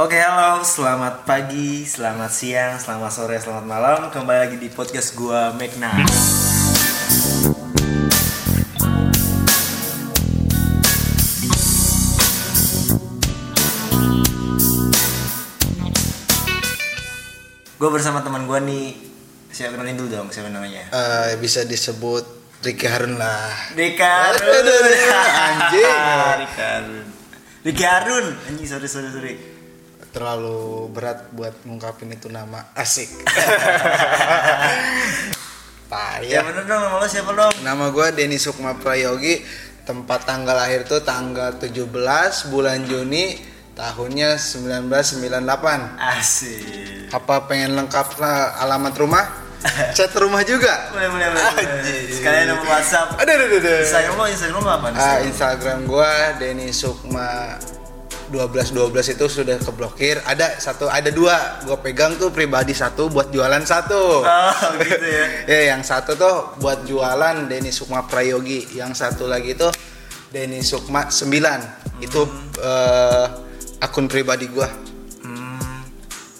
Oke halo, selamat pagi, selamat siang, selamat sore, selamat malam. Kembali lagi di podcast gua Megna Gue bersama teman gua nih. Siapa kenalin dulu dong, siapa namanya? Eh, bisa disebut Ricky Harun lah. Aduh, aduh, aduh, anjing. Rika Harun. Rika Harun, anjing sorry sorry sorry Terlalu berat buat ngungkapin itu nama asik. Ya Payah. bener dong, nama lo siapa dong? Nama gue Denny Sukma Prayogi. Tempat tanggal lahir tuh tanggal 17 bulan Juni tahunnya 1998. Asik Apa pengen lengkap alamat rumah? Chat rumah juga. boleh boleh boleh sekalian nomor WhatsApp Aduh, aduh, aduh, aduh. Instagram lo Instagram lo apa Ah, Instagram gua Denny Sukma 1212 itu sudah keblokir. Ada satu, ada dua. Gua pegang tuh pribadi satu buat jualan satu. oh gitu ya ya, yang satu tuh buat jualan Denny Sukma Prayogi. Yang satu lagi tuh Denny Sukma 9. Itu eh, akun pribadi gua. Hmm.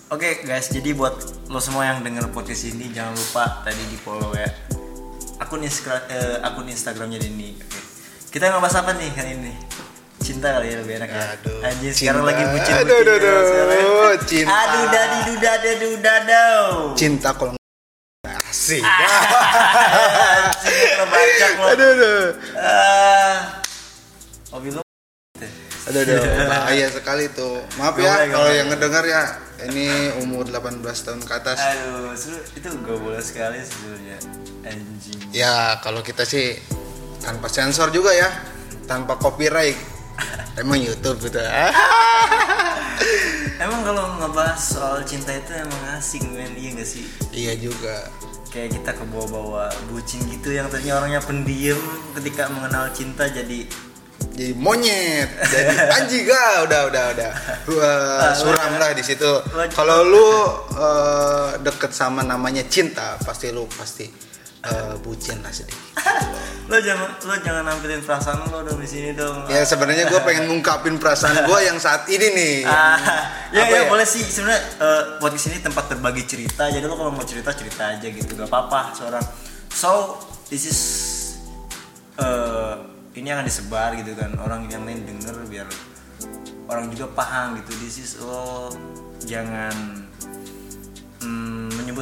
oke guys jadi buat lo semua yang denger podcast ini jangan lupa tadi di follow ya akun Insta- eh, akun Instagramnya Denny oke kita ngebahas apa nih kali ini cinta kali ya lebih enak ya Aduh, anjir cinta. sekarang lagi bucin Aduh, aduh, aduh, cinta. aduh dadi duda dadu dadau Cinta kalau asik. Anjir, lo bacak lo aduh, aduh. Ah. mobil lo Aduh, aduh, bahaya sekali tuh. Maaf ya kalau yang ngedenger ya. Ini umur 18 tahun ke atas. aduh itu gak boleh sekali sebenarnya anjing Ya, kalau kita sih tanpa sensor juga ya. Tanpa copyright. Emang YouTube gitu. Emang kalau ngebahas soal cinta itu emang asik men, iya gak sih? iya juga. Kayak kita ke bawah-bawah bucin gitu yang tadinya orangnya pendiam ketika mengenal cinta jadi Jadi monyet, jadi anjing ah, udah udah udah. Wah, suram lah di situ. Kalau lu eh, deket sama namanya cinta, pasti lu pasti eh, bucin lah sedikit. lo jangan lo jangan nampilin perasaan lo dong di sini dong. Ya sebenarnya gue pengen ngungkapin perasaan gue yang saat ini nih. Ah, ya, ya, ya? boleh sih sebenarnya eh, podcast ini tempat berbagi cerita jadi lo kalau mau cerita cerita aja gitu gak apa-apa seorang so this is eh, ini akan disebar gitu kan orang yang lain denger biar orang juga paham gitu this is lo jangan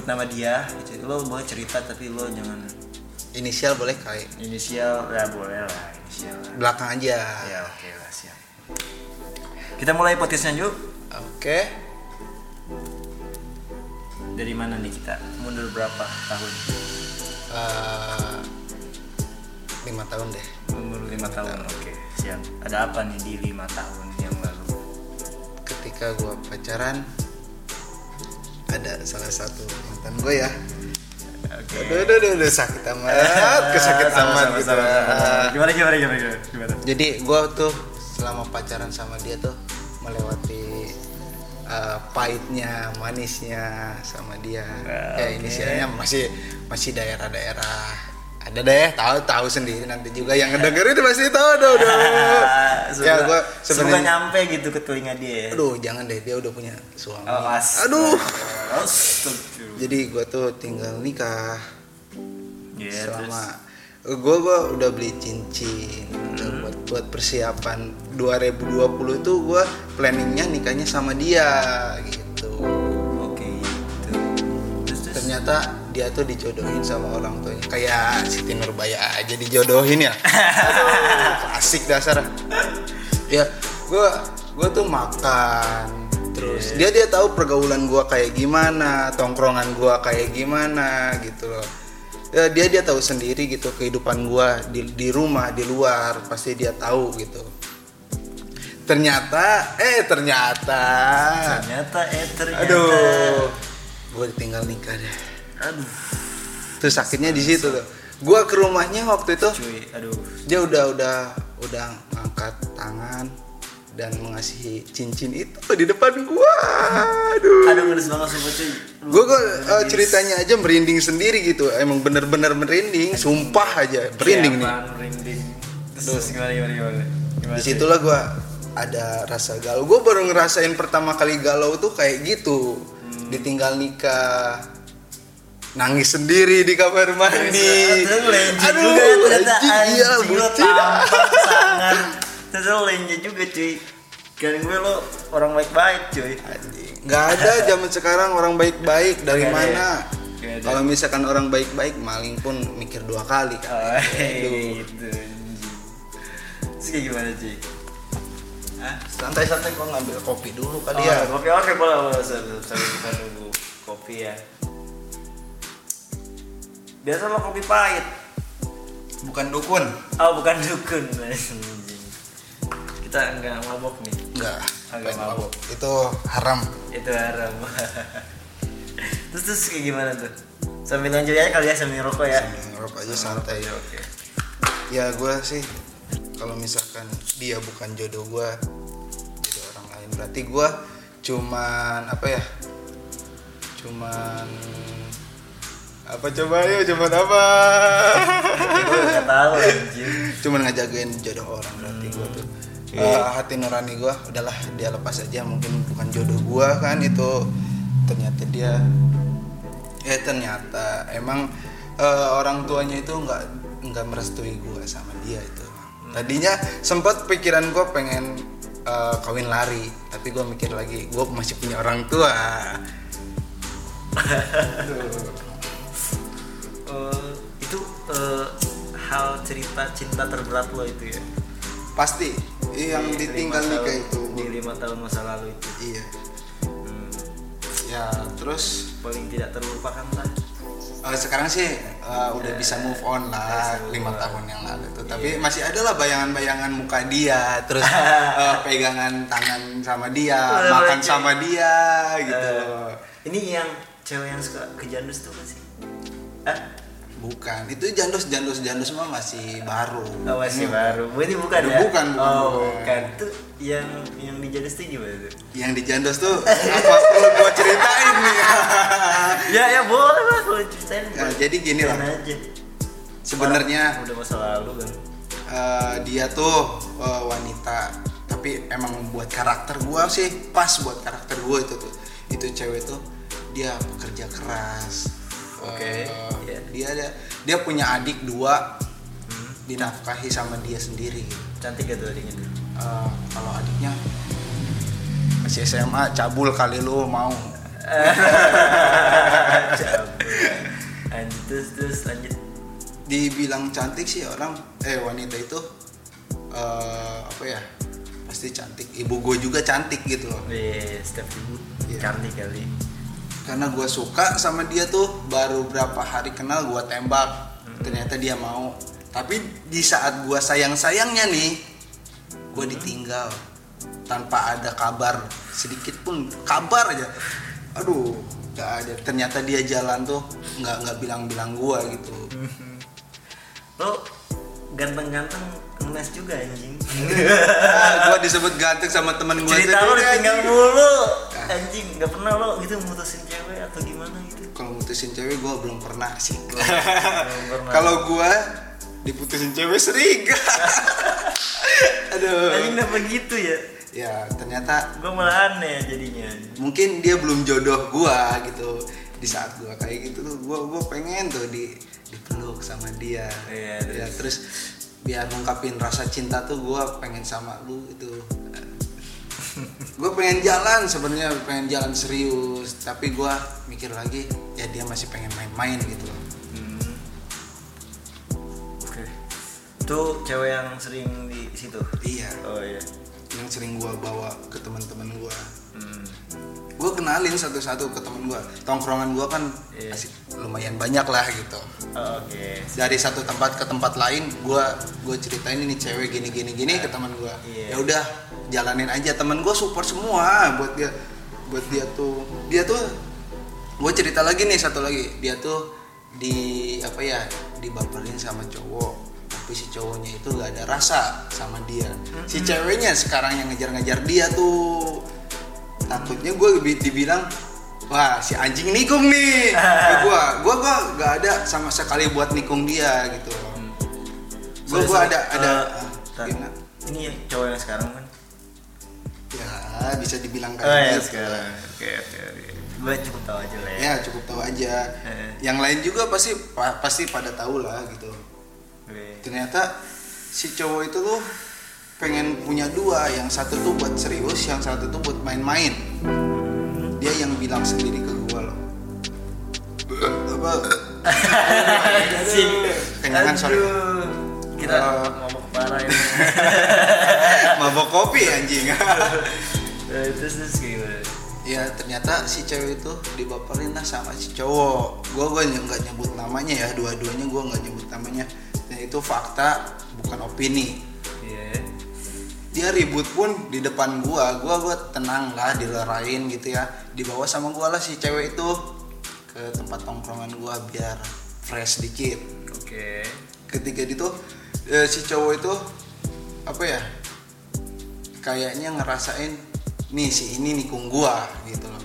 menyebut nama dia gitu. lo boleh cerita tapi lo jangan Inisial boleh kali. inisial ya boleh lah inisial lah. Belakang aja. ya oke lah siap kita mulai podcastnya yuk Oke. dari mana nih kita mundur berapa tahun Eh, lima tahun deh. umur lima tahun oke siap ada apa nih di lima tahun yang lalu Ketika gue pacaran, ada salah satu mantan gue ya. oke Aduh, aduh, aduh, aduh, sakit amat, kesakit Sama, amat sama, gitu. sama, sama, sama. gimana gimana gimana gimana gimana Jadi gue tuh selama pacaran sama dia tuh melewati uh, pahitnya, manisnya sama dia. Ah, ya oke. inisialnya masih masih daerah-daerah. Ada deh, tahu tahu sendiri nanti juga yang ngedenger itu pasti tahu dong. ya gue sebenarnya nyampe gitu ke telinga dia. Aduh, jangan deh, dia udah punya suami. Oh. Aduh. Astagfirullah. Jadi gue tuh tinggal nikah. Iya, selama gue gua udah beli cincin udah buat buat persiapan 2020 itu gue planningnya nikahnya sama dia gitu. Oke gitu. Terus terus? Ternyata dia tuh dijodohin sama orang tuanya. Kayak Siti Nurbaya aja dijodohin ya. Aduh, asik dasar. Ya gue gue tuh makan terus dia dia tahu pergaulan gue kayak gimana tongkrongan gue kayak gimana gitu loh. Ya, dia dia tahu sendiri gitu kehidupan gue di di rumah di luar pasti dia tahu gitu. Ternyata eh ternyata. Ternyata eh ternyata. Aduh. Gue ditinggal nikah deh. Aduh. Terus sakitnya di situ tuh. Gue ke rumahnya waktu itu cuy aduh. dia udah udah udah ngangkat tangan dan mengasihi cincin itu di depan gua. Aduh. Aduh ngedes banget sumpah cuy gua gua eh, ceritanya aja merinding sendiri gitu. Emang bener-bener merinding sumpah aja. Merinding nih. Apaan, merinding? Terus gimana gimana gimana? Gimana di situlah gua ada rasa galau. Gue baru ngerasain pertama kali galau tuh kayak gitu. Ditinggal nikah nangis sendiri di kamar mandi. Lenje Aduh, juga ternyata. anjing, iya, bucin. sangat Lenje juga cuy. Kan gue lo orang baik-baik cuy. Anjing. nggak ada zaman sekarang orang baik-baik. Dari ya? mana? Kalau misalkan orang baik-baik maling pun mikir dua kali. Kan Oh Aduh. gitu Terus kayak gimana cuy? Santai-santai kok ngambil kopi dulu Oh, kali ya kopi. Oke boleh boleh Sambil kita nunggu kopi ya. Biasa lo kopi pahit. Bukan dukun. Oh bukan dukun. Kita enggak mabok nih. Nggak Agak Ngapain mabuk. mabuk? itu haram. Itu haram. Terus terus kayak gimana tuh? Sambil lanjut aja kali ya sambil ngerokok ya. Sambil ngerokok aja santai. oke oke. Ya gue sih kalau misalkan dia bukan jodoh gue jodoh orang lain. Berarti gue cuman apa ya cuman apa coba yuk cuman apa? Gue nggak tahu anjir cuman ngejagain jodoh orang berarti gue tuh Iya. Eh, hati nurani gue udahlah dia lepas aja mungkin bukan jodoh gue kan itu. Ternyata dia eh ternyata emang eh, orang tuanya itu nggak nggak merestui gue sama dia itu. Tadinya sempat pikiran gue pengen eh, kawin lari tapi gue mikir lagi gue masih punya orang tua. Eh, itu eh, hal cerita cinta terberat lo itu ya? Pasti yang Di ditinggal nikah itu. di lima tahun masa lalu itu. Iya. Hmm, ya terus? Paling tidak terlupakan lah. Eh, sekarang sih eh, udah bisa move on lah lima tahun yang lalu tuh. Tapi masih ada lah bayangan-bayangan muka dia terus eh, pegangan tangan sama dia makan sama dia gitu Eh, ini yang cewek yang suka ke jandus tuh kan sih? Ah bukan itu jandus jandus jandus mah masih baru Oh, masih Ini baru. Bu, ini bukan Bukan, ya? bukan, bukan, Oh, bukan. bukan. Itu yang yang di Jadis tuh gimana tuh? yang di jandus tuh apa perlu gua ceritain nih ya, ya boleh lah kalau ceritain. Ya, jadi gini lah. Sebenarnya udah masa lalu kan. eh, dia tuh eh, wanita tapi emang buat karakter gua sih pas buat karakter gua itu tuh itu cewek tuh dia pekerja keras Oke, Eh, iya. dia ada dia punya adik dua Hmm. dinafkahi sama dia sendiri gitu Cantik gak tuh adiknya? Eh, kalau adiknya masih SMA cabul kali lu mau Cabul. Terus terus lanjut. dibilang cantik sih orang eh wanita itu eh, apa ya pasti cantik ibu gue juga cantik gitu loh Wih, setiap ibu Iya. cantik kali. Karena gue suka sama dia tuh baru berapa hari kenal gue tembak. Ternyata dia mau. Tapi di saat gue sayang sayangnya nih gue ditinggal. Tanpa ada kabar sedikit pun. Kabar aja. Aduh gak ada. Ternyata dia jalan tuh nggak nggak bilang bilang gue gitu Lo ganteng-ganteng ngenes juga anjing. ah, gue disebut ganteng sama temen gue Cerita lo ditinggal mulu. Anjing, nggak pernah lo gitu mutusin cewek atau gimana gitu. kalau mutusin cewek gue belum pernah sih Belum pernah. kalau gue diputusin cewek sering aduh Anjing kenapa gitu ya? ya ternyata Gue malah aneh jadinya. mungkin dia belum jodoh gua gitu di saat gua kayak gitu tuh gua gua pengen tuh di dipeluk sama dia Iya, ya terus biar ngungkapin rasa cinta tuh gua pengen sama lu itu gue pengen jalan sebenarnya pengen jalan serius tapi gua mikir lagi ya dia masih pengen main-main gitu loh Hmm. Oke. Tuh cewek yang sering di situ. iya Oh iya. yang sering gua bawa ke teman-teman gua Hmm. gue kenalin satu-satu ke temen gua tongkrongan gua kan Iya. asik lumayan banyak lah gitu Oh, Oke. dari satu tempat ke tempat lain gua gue ceritain ini cewek gini gini gini ke teman gua Iya. ya udah jalanin aja. Temen gua support semua buat dia buat dia tuh. Dia tuh gue cerita lagi nih satu lagi. Dia tuh di apa ya dibaperin sama cowok tapi si cowoknya itu gak ada rasa sama dia. Si ceweknya sekarang yang ngejar-ngejar dia tuh takutnya gue dibilang wah si anjing nikung nih. Ke gua gua gua gak ada sama sekali buat nikung dia gitu. Gua gua ada ada tar. gimana? Ini yang cowok yang sekarang kan? Bisa dibilang oh ya gitu. sekarang oke oke oke gue cukup tahu aja lah ya ya cukup tahu aja Eh. yang lain juga pasti pa- pasti pada tahu lah gitu Oke. ternyata si cowok itu tuh pengen punya dua yang satu tuh buat serius yang satu tuh buat main-main dia yang bilang sendiri ke gua loh apa. Kenyangan, sorry. Kita Eh. Parah ini. mabok kopi anjing Eh, Terus terus gimana? ya ternyata si cewek itu dibaperin lah sama si cowok gue gue nggak nyebut namanya ya dua-duanya gue nggak nyebut namanya dan itu fakta bukan opini Iya. dia ribut pun di depan gua gua gua tenang lah dilerain gitu ya dibawa sama gua lah si cewek itu ke tempat tongkrongan gua biar fresh dikit Oke. ketika itu eh, si cowok itu apa ya kayaknya ngerasain nih si ini nikung gua gitu loh.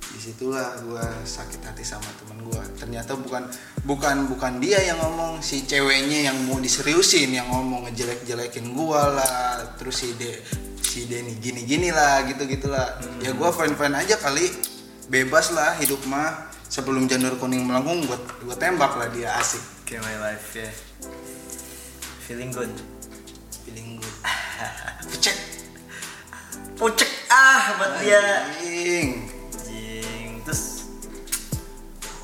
Di situlah gua sakit hati sama temen gua. Ternyata bukan bukan bukan dia yang ngomong si ceweknya yang mau diseriusin yang ngomong ngejelek jelekin gua lah terus si de si Denny gini gini lah gitu gitulah ya gua fine fine aja kali bebas lah hidup mah. Sebelum janur kuning melengkung buat gua tembak lah dia asik. Oke my life ya. Feeling good. feeling good cek Pucek ah buat dia. Anjing. Anjing. Terus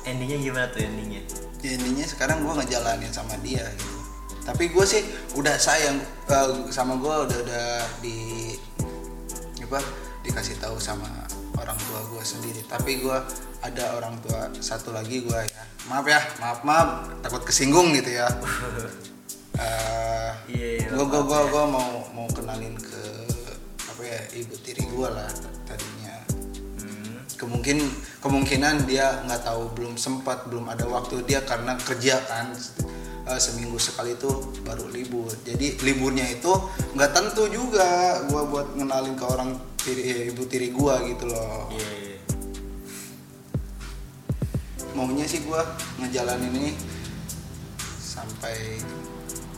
endingnya gimana tuh endingnya? ya intinya sekarang gue ngejalanin sama dia gitu tapi gue sih udah sayang eh, sama gue udah udah di apa dikasih tahu sama orang tua gue sendiri tapi gue ada orang tua satu lagi gue ya maaf ya maaf maaf takut kesinggung gitu ya Gue gue gue gue mau mau kenalin ke apa ya ibu tiri gue lah tadinya Hmm. kemungkin kemungkinan dia nggak tahu belum sempat belum ada waktu dia karena kerja kan Eh, seminggu sekali itu baru libur jadi liburnya itu nggak tentu juga gua buat ngenalin ke orang tiri, eh, ibu tiri gua gitu loh Iya. iya. maunya sih gua ngejalanin ini sampai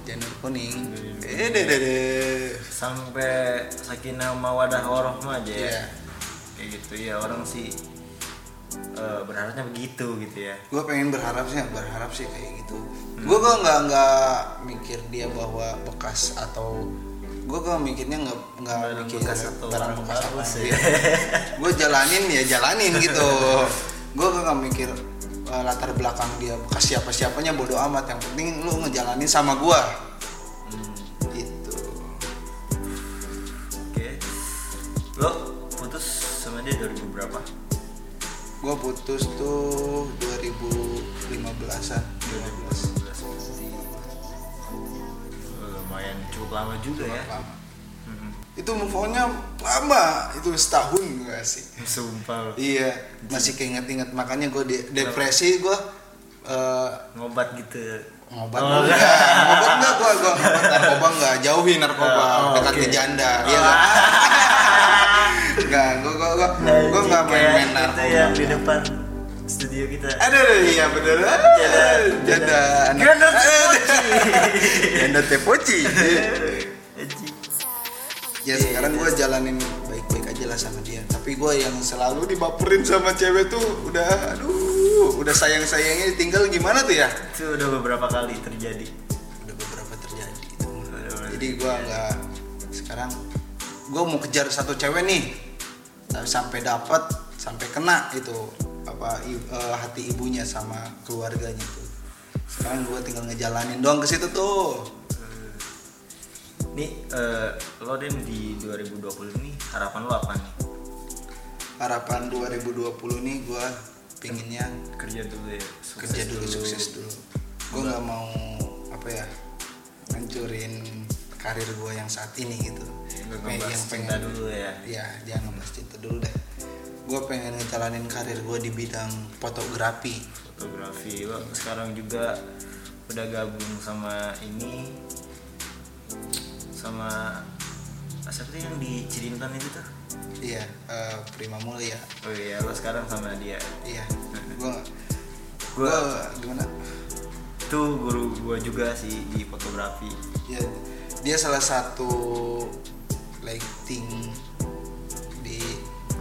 janur kuning eh deh deh Sampai sakinah mawadah warohmah aja ya. Iya. Kayak gitu ya orang sih eh, berharapnya begitu gitu ya. gue pengen berharap sih berharap sih kayak gitu gue kok nggak nggak mikir dia bahwa bekas atau gue kok mikirnya nggak nggak mikir bekas atau barang bekas apa ya. gue jalanin ya jalanin gitu gue kok nggak mikir uh, latar belakang dia bekas siapa siapanya bodo amat yang penting lu ngejalanin sama gue Hmm. gitu Oke. Lo putus sama dia 2000 berapa? gue putus tuh 2015an 2015 Eh, lumayan cukup lama juga ya. lama Hmm. Itu move on-nya lama itu setahun gue sih Sumpah. Iya, masih keinget-inget makanya gue de- depresi gue eh Ngobat gitu. ngobat Oh, enggak, ngobat enggak gue gue ngobat narkoba enggak jauhi narkoba Oh, dekat oke. ke janda, iya enggak? Enggak, gue gue gue gue enggak main-main Kayak narkoba. Itu yang di depan studio kita. Aduh, iya bener. Janda, Janda, anak- Janda janda tepoci. Ya sekarang gue jalanin baik-baik aja lah sama dia. Tapi gue yang selalu dibaperin sama cewek tuh udah, aduh, udah sayang-sayangnya tinggal gimana tuh ya? Itu udah beberapa kali terjadi. udah beberapa terjadi itu Udah jadi gua nggak sekarang gua mau kejar satu cewek nih tapi sampai dapat sampai kena itu apa i- eh, hati ibunya sama keluarganya tuh sekarang gua tinggal ngejalanin doang ke situ tuh Nih, eh, lo Den di 2020 ini harapan lo apa nih? harapan 2020 nih gua pinginnya Kerja dulu ya. sukses kerja dulu sukses dulu gua nggak mau apa ya hancurin karir gua yang saat ini gitu Pengen- ngebahas yang cinta dulu ya. ya jangan ngebahas cinta dulu deh gue pengen ngejalanin karir gue di bidang fotografi Fotografi. Lo sekarang juga udah gabung sama ini sama siapa tuh yang di Cirintan itu tuh? iya eh, Prima Mulia Oh iya, lo sekarang sama dia. iya gue Gua- gue gimana Itu guru gua juga sih di fotografi. ya dia salah satu lighting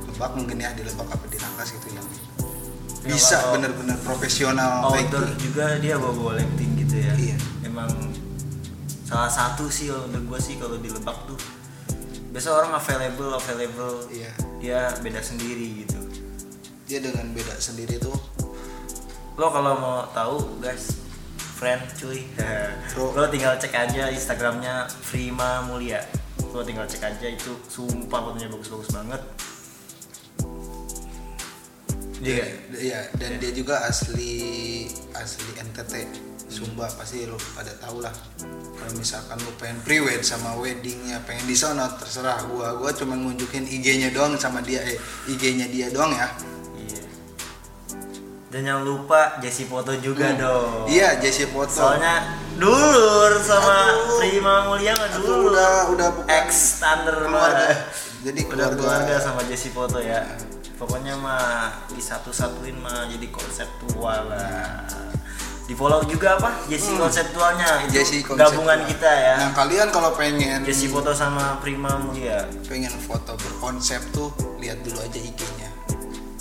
Lebak mungkin ya di Lebak apa di Rangkas gitu yang Ya, bisa bener-bener profesional outdoor lighting. juga dia bawa bawa lighting gitu ya Iya. emang salah satu sih menurut gue sih kalau di Lebak tuh biasa orang available available. Iya. dia beda sendiri gitu. Dia dengan beda sendiri tuh. Lo kalau mau tahu guys friend cuy. Bro. lo tinggal cek aja instagramnya Prima Mulia. Lo tinggal cek aja itu sumpah fotonya bagus-bagus banget. Iya. Iya, dan dia juga asli asli NTT Sumba pasti lo pada tahu lah. Kalau misalkan lo pengen pre-wed sama weddingnya pengen di sana terserah gua. Gua cuma ngunjukin IG-nya doang sama dia eh IG-nya dia doang ya. Iya. Dan jangan lupa Jesse foto juga dong. Iya, Jesse foto. Soalnya dulur sama Aduh. Prima Mulia mah Aduh, dulur. udah udah ex standar keluarga. Jadi Udah keluarga, keluarga sama Jesse foto ya. Pokoknya mah disatu-satuin mah jadi konseptual lah. Di follow juga apa? Jesse konseptualnya. Itu Hmm. Jesse konseptual. gabungan kita ya. Nah, kalian kalau pengen Jesse foto sama Prima Mulia. pengen foto berkonsep tuh lihat dulu aja IG-nya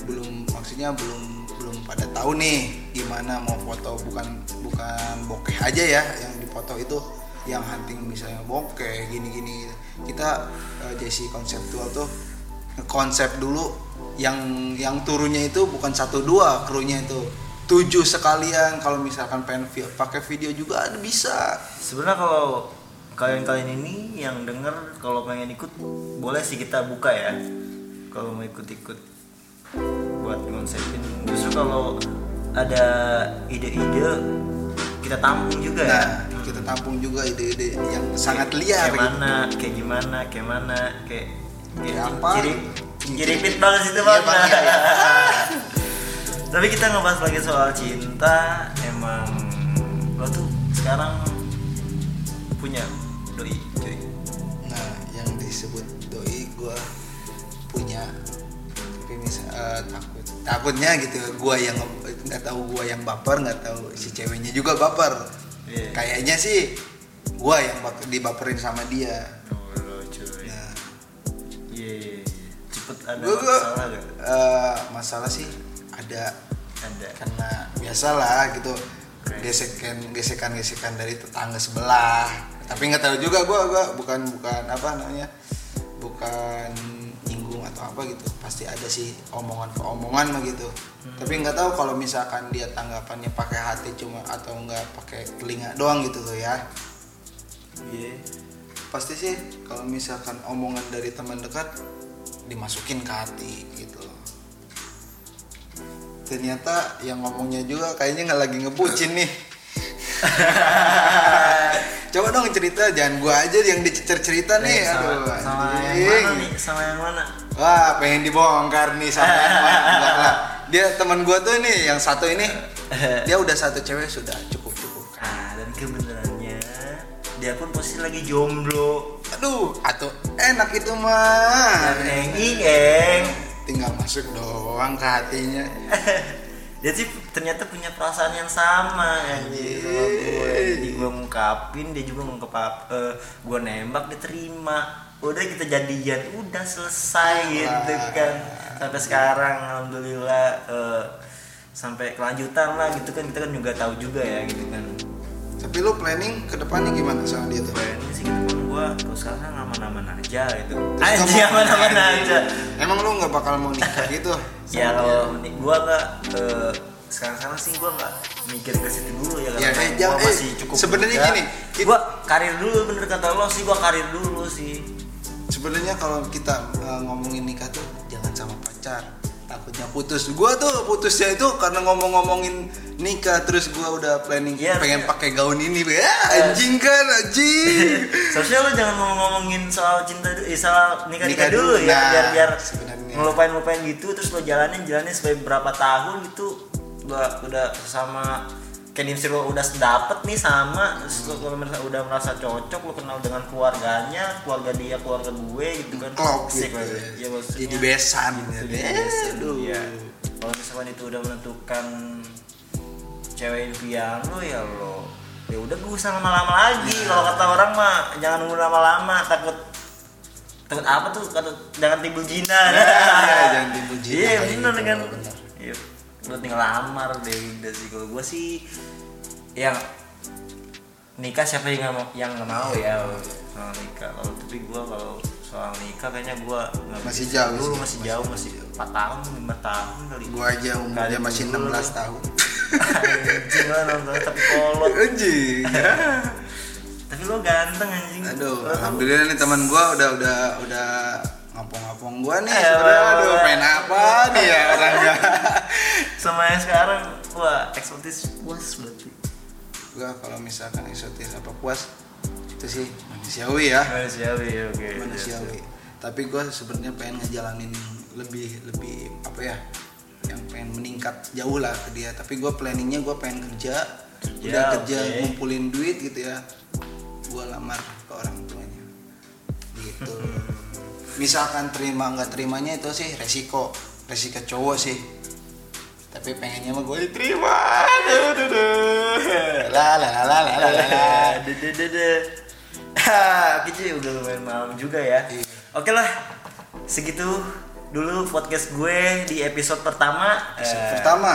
belum maksudnya belum belum pada tahu nih gimana mau foto bukan bukan bokeh aja ya yang dipoto itu yang hunting misalnya bokeh gini-gini kita eh, Jesse konseptual tuh konsep dulu yang yang turunnya itu bukan satu dua krunya itu tujuh sekalian kalau misalkan pengen vi- pakai video juga ada bisa Sebenarnya kalau kalian-kalian ini yang denger kalau pengen ikut boleh sih kita buka ya. Kalau mau ikut-ikut buat ngonsepin. Justru kalau ada ide-ide kita tampung juga ya. nah kita tampung juga ide-ide yang sangat liar kayak gitu. mana, kayak gimana, kayak mana, kayak Kayak apa? Ciri, ciri banget situ Iya, Tapi kita ngebahas lagi soal cinta. Emang lo tuh sekarang punya doi, cuy. Nah, yang disebut doi gua punya tapi misal eh, takut takutnya gitu gua yang nggak tahu gua yang baper nggak tahu si ceweknya juga baper Iya. kayaknya sih gua yang dibaperin sama dia Oh, nah Iya, iya, iya. cepet ada gua, masalah gak? eh, masalah sih ada. Ada. karena biasalah gitu Oke. gesekan gesekan gesekan dari tetangga sebelah. Tapi nggak tahu juga gua gua bukan bukan apa namanya bukan nyinggung atau apa gitu. Pasti ada sih omongan ke omongan mah gitu. Tapi nggak tahu kalau misalkan dia tanggapannya pakai hati cuma atau nggak pakai telinga doang gitu tuh ya. Iya. pasti sih kalau misalkan omongan dari teman dekat dimasukin ke hati gitu ternyata yang ngomongnya juga kayaknya nggak lagi ngebucin nih coba dong cerita jangan gua aja yang dicecer cerita nih Eh, sama, aduh sama yang anjing. mana nih? Sama yang mana? wah pengen dibongkar nih sama yang mana Enggak lah. dia teman gua tuh nih yang satu ini dia udah satu cewek sudah cukup cukup Ah, dan kebenarannya dia pun posisi lagi jomblo. aduh atau enak itu mah Dan eng eng. Tinggal masuk doang ke hatinya. Dia sih ternyata punya perasaan yang sama anjir. Sama gue jadi gue ngungkapin dia juga ngungkap apa gue nembak diterima udah kita jadian udah selesai gitu kan. Sampai sekarang alhamdulillah eh, sampai kelanjutan lah gitu kan. Kita kan juga tahu juga ya gitu kan. Tapi lu planning ke depannya gimana sama dia tuh? Ini sih kan gue terus sekarang aman-aman aja gitu. Aja kamu- aman-aman aja. Emang lu nggak bakal mau nikah gitu? Ya kalau gua nggak eh, sekarang sekarang sih gua nggak mikir ke situ dulu ya Ya, karena eh, gua eh, masih cukup sebenarnya gini, kita- gua karir dulu bener kata lo sih gua karir dulu sih. Sebenarnya kalau kita uh, ngomongin nikah tuh jangan sama pacar takutnya putus. Gua tuh putusnya itu karena ngomong-ngomongin nikah terus gua udah planning Iya, pengen iya. pakai gaun ini ya anjing kan anjing. Seharusnya lo jangan mau ngomongin soal cinta eh, soal nikah nikah Nikah dulu dulu, ya, nah, biar biar sebenarnya. ngelupain ngelupain gitu, terus lo jalanin jalanin sampai berapa tahun gitu, udah udah sama kayak dimsir lo udah dapet nih sama, kalau merasa udah merasa cocok, lo kenal dengan keluarganya, keluarga dia, keluarga gue gitu kan, klop gitu ya. Iya, maksudnya. Jadi besan. Gitu, ya. besan, iya. Kalau misalkan itu udah menentukan cewek impian lo ya lo ya udah gue usah lama-lama lagi. Kalau kata orang mah jangan nunggu lama-lama takut takut apa tuh? Takut jangan timbul jinan Iya, jangan bener gitu, kan? bener. Iya, lu tinggal lamar deh udah sih kalau gue sih yang nikah siapa yang nggak mau yang nggak mau ya soal nikah. Kalau tapi gue kalau soal nikah kayaknya gue Masih jauh dulu sih, masih jauh masih 4 tahun 5 tahun kali. Gua aja umurnya masih dulu. 16 tahun. Anjing lah nonton tapi kolot. Anjing. Tapi lo ganteng anjing. Aduh Lo- alhamdulillah nih teman gua udah udah udah ngapong-ngapong gua nih. Aduh main apa nih ya orangnya sama yang sekarang. Wah eksotis puas berarti. Gua kalau misalkan eksotis apa puas itu sih manusiawi ya. Manusiawi ya, oke. Manusiawi. Tapi gue sebenarnya pengen ngejalanin lebih lebih apa ya yang pengen meningkat jauh lah ke dia. Tapi gue planningnya gue pengen kerja Kerja, udah kerja oke. ngumpulin duit gitu ya gue lamar ke orang tuanya. Gitu. Misalkan terima nggak terimanya itu sih resiko resiko cowok sih tapi pengennya mah gue diterima. La la la la la la kecil udah lumayan malam juga ya. Iya. Oke lah segitu dulu podcast gue di episode pertama. Episode eh, pertama.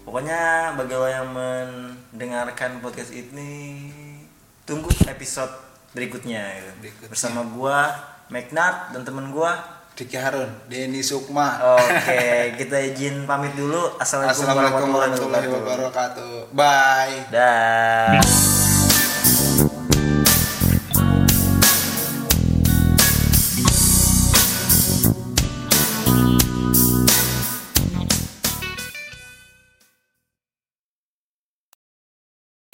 pokoknya bagi lo yang mendengarkan podcast ini tunggu episode berikutnya, gitu. berikutnya. bersama gue Magnat dan temen gue Ricky Harun Denny Sukma Oke, kita izin pamit dulu. Assalamualaikum, Assalamualaikum warahmatullahi wabarakatuh. Bye. Dah.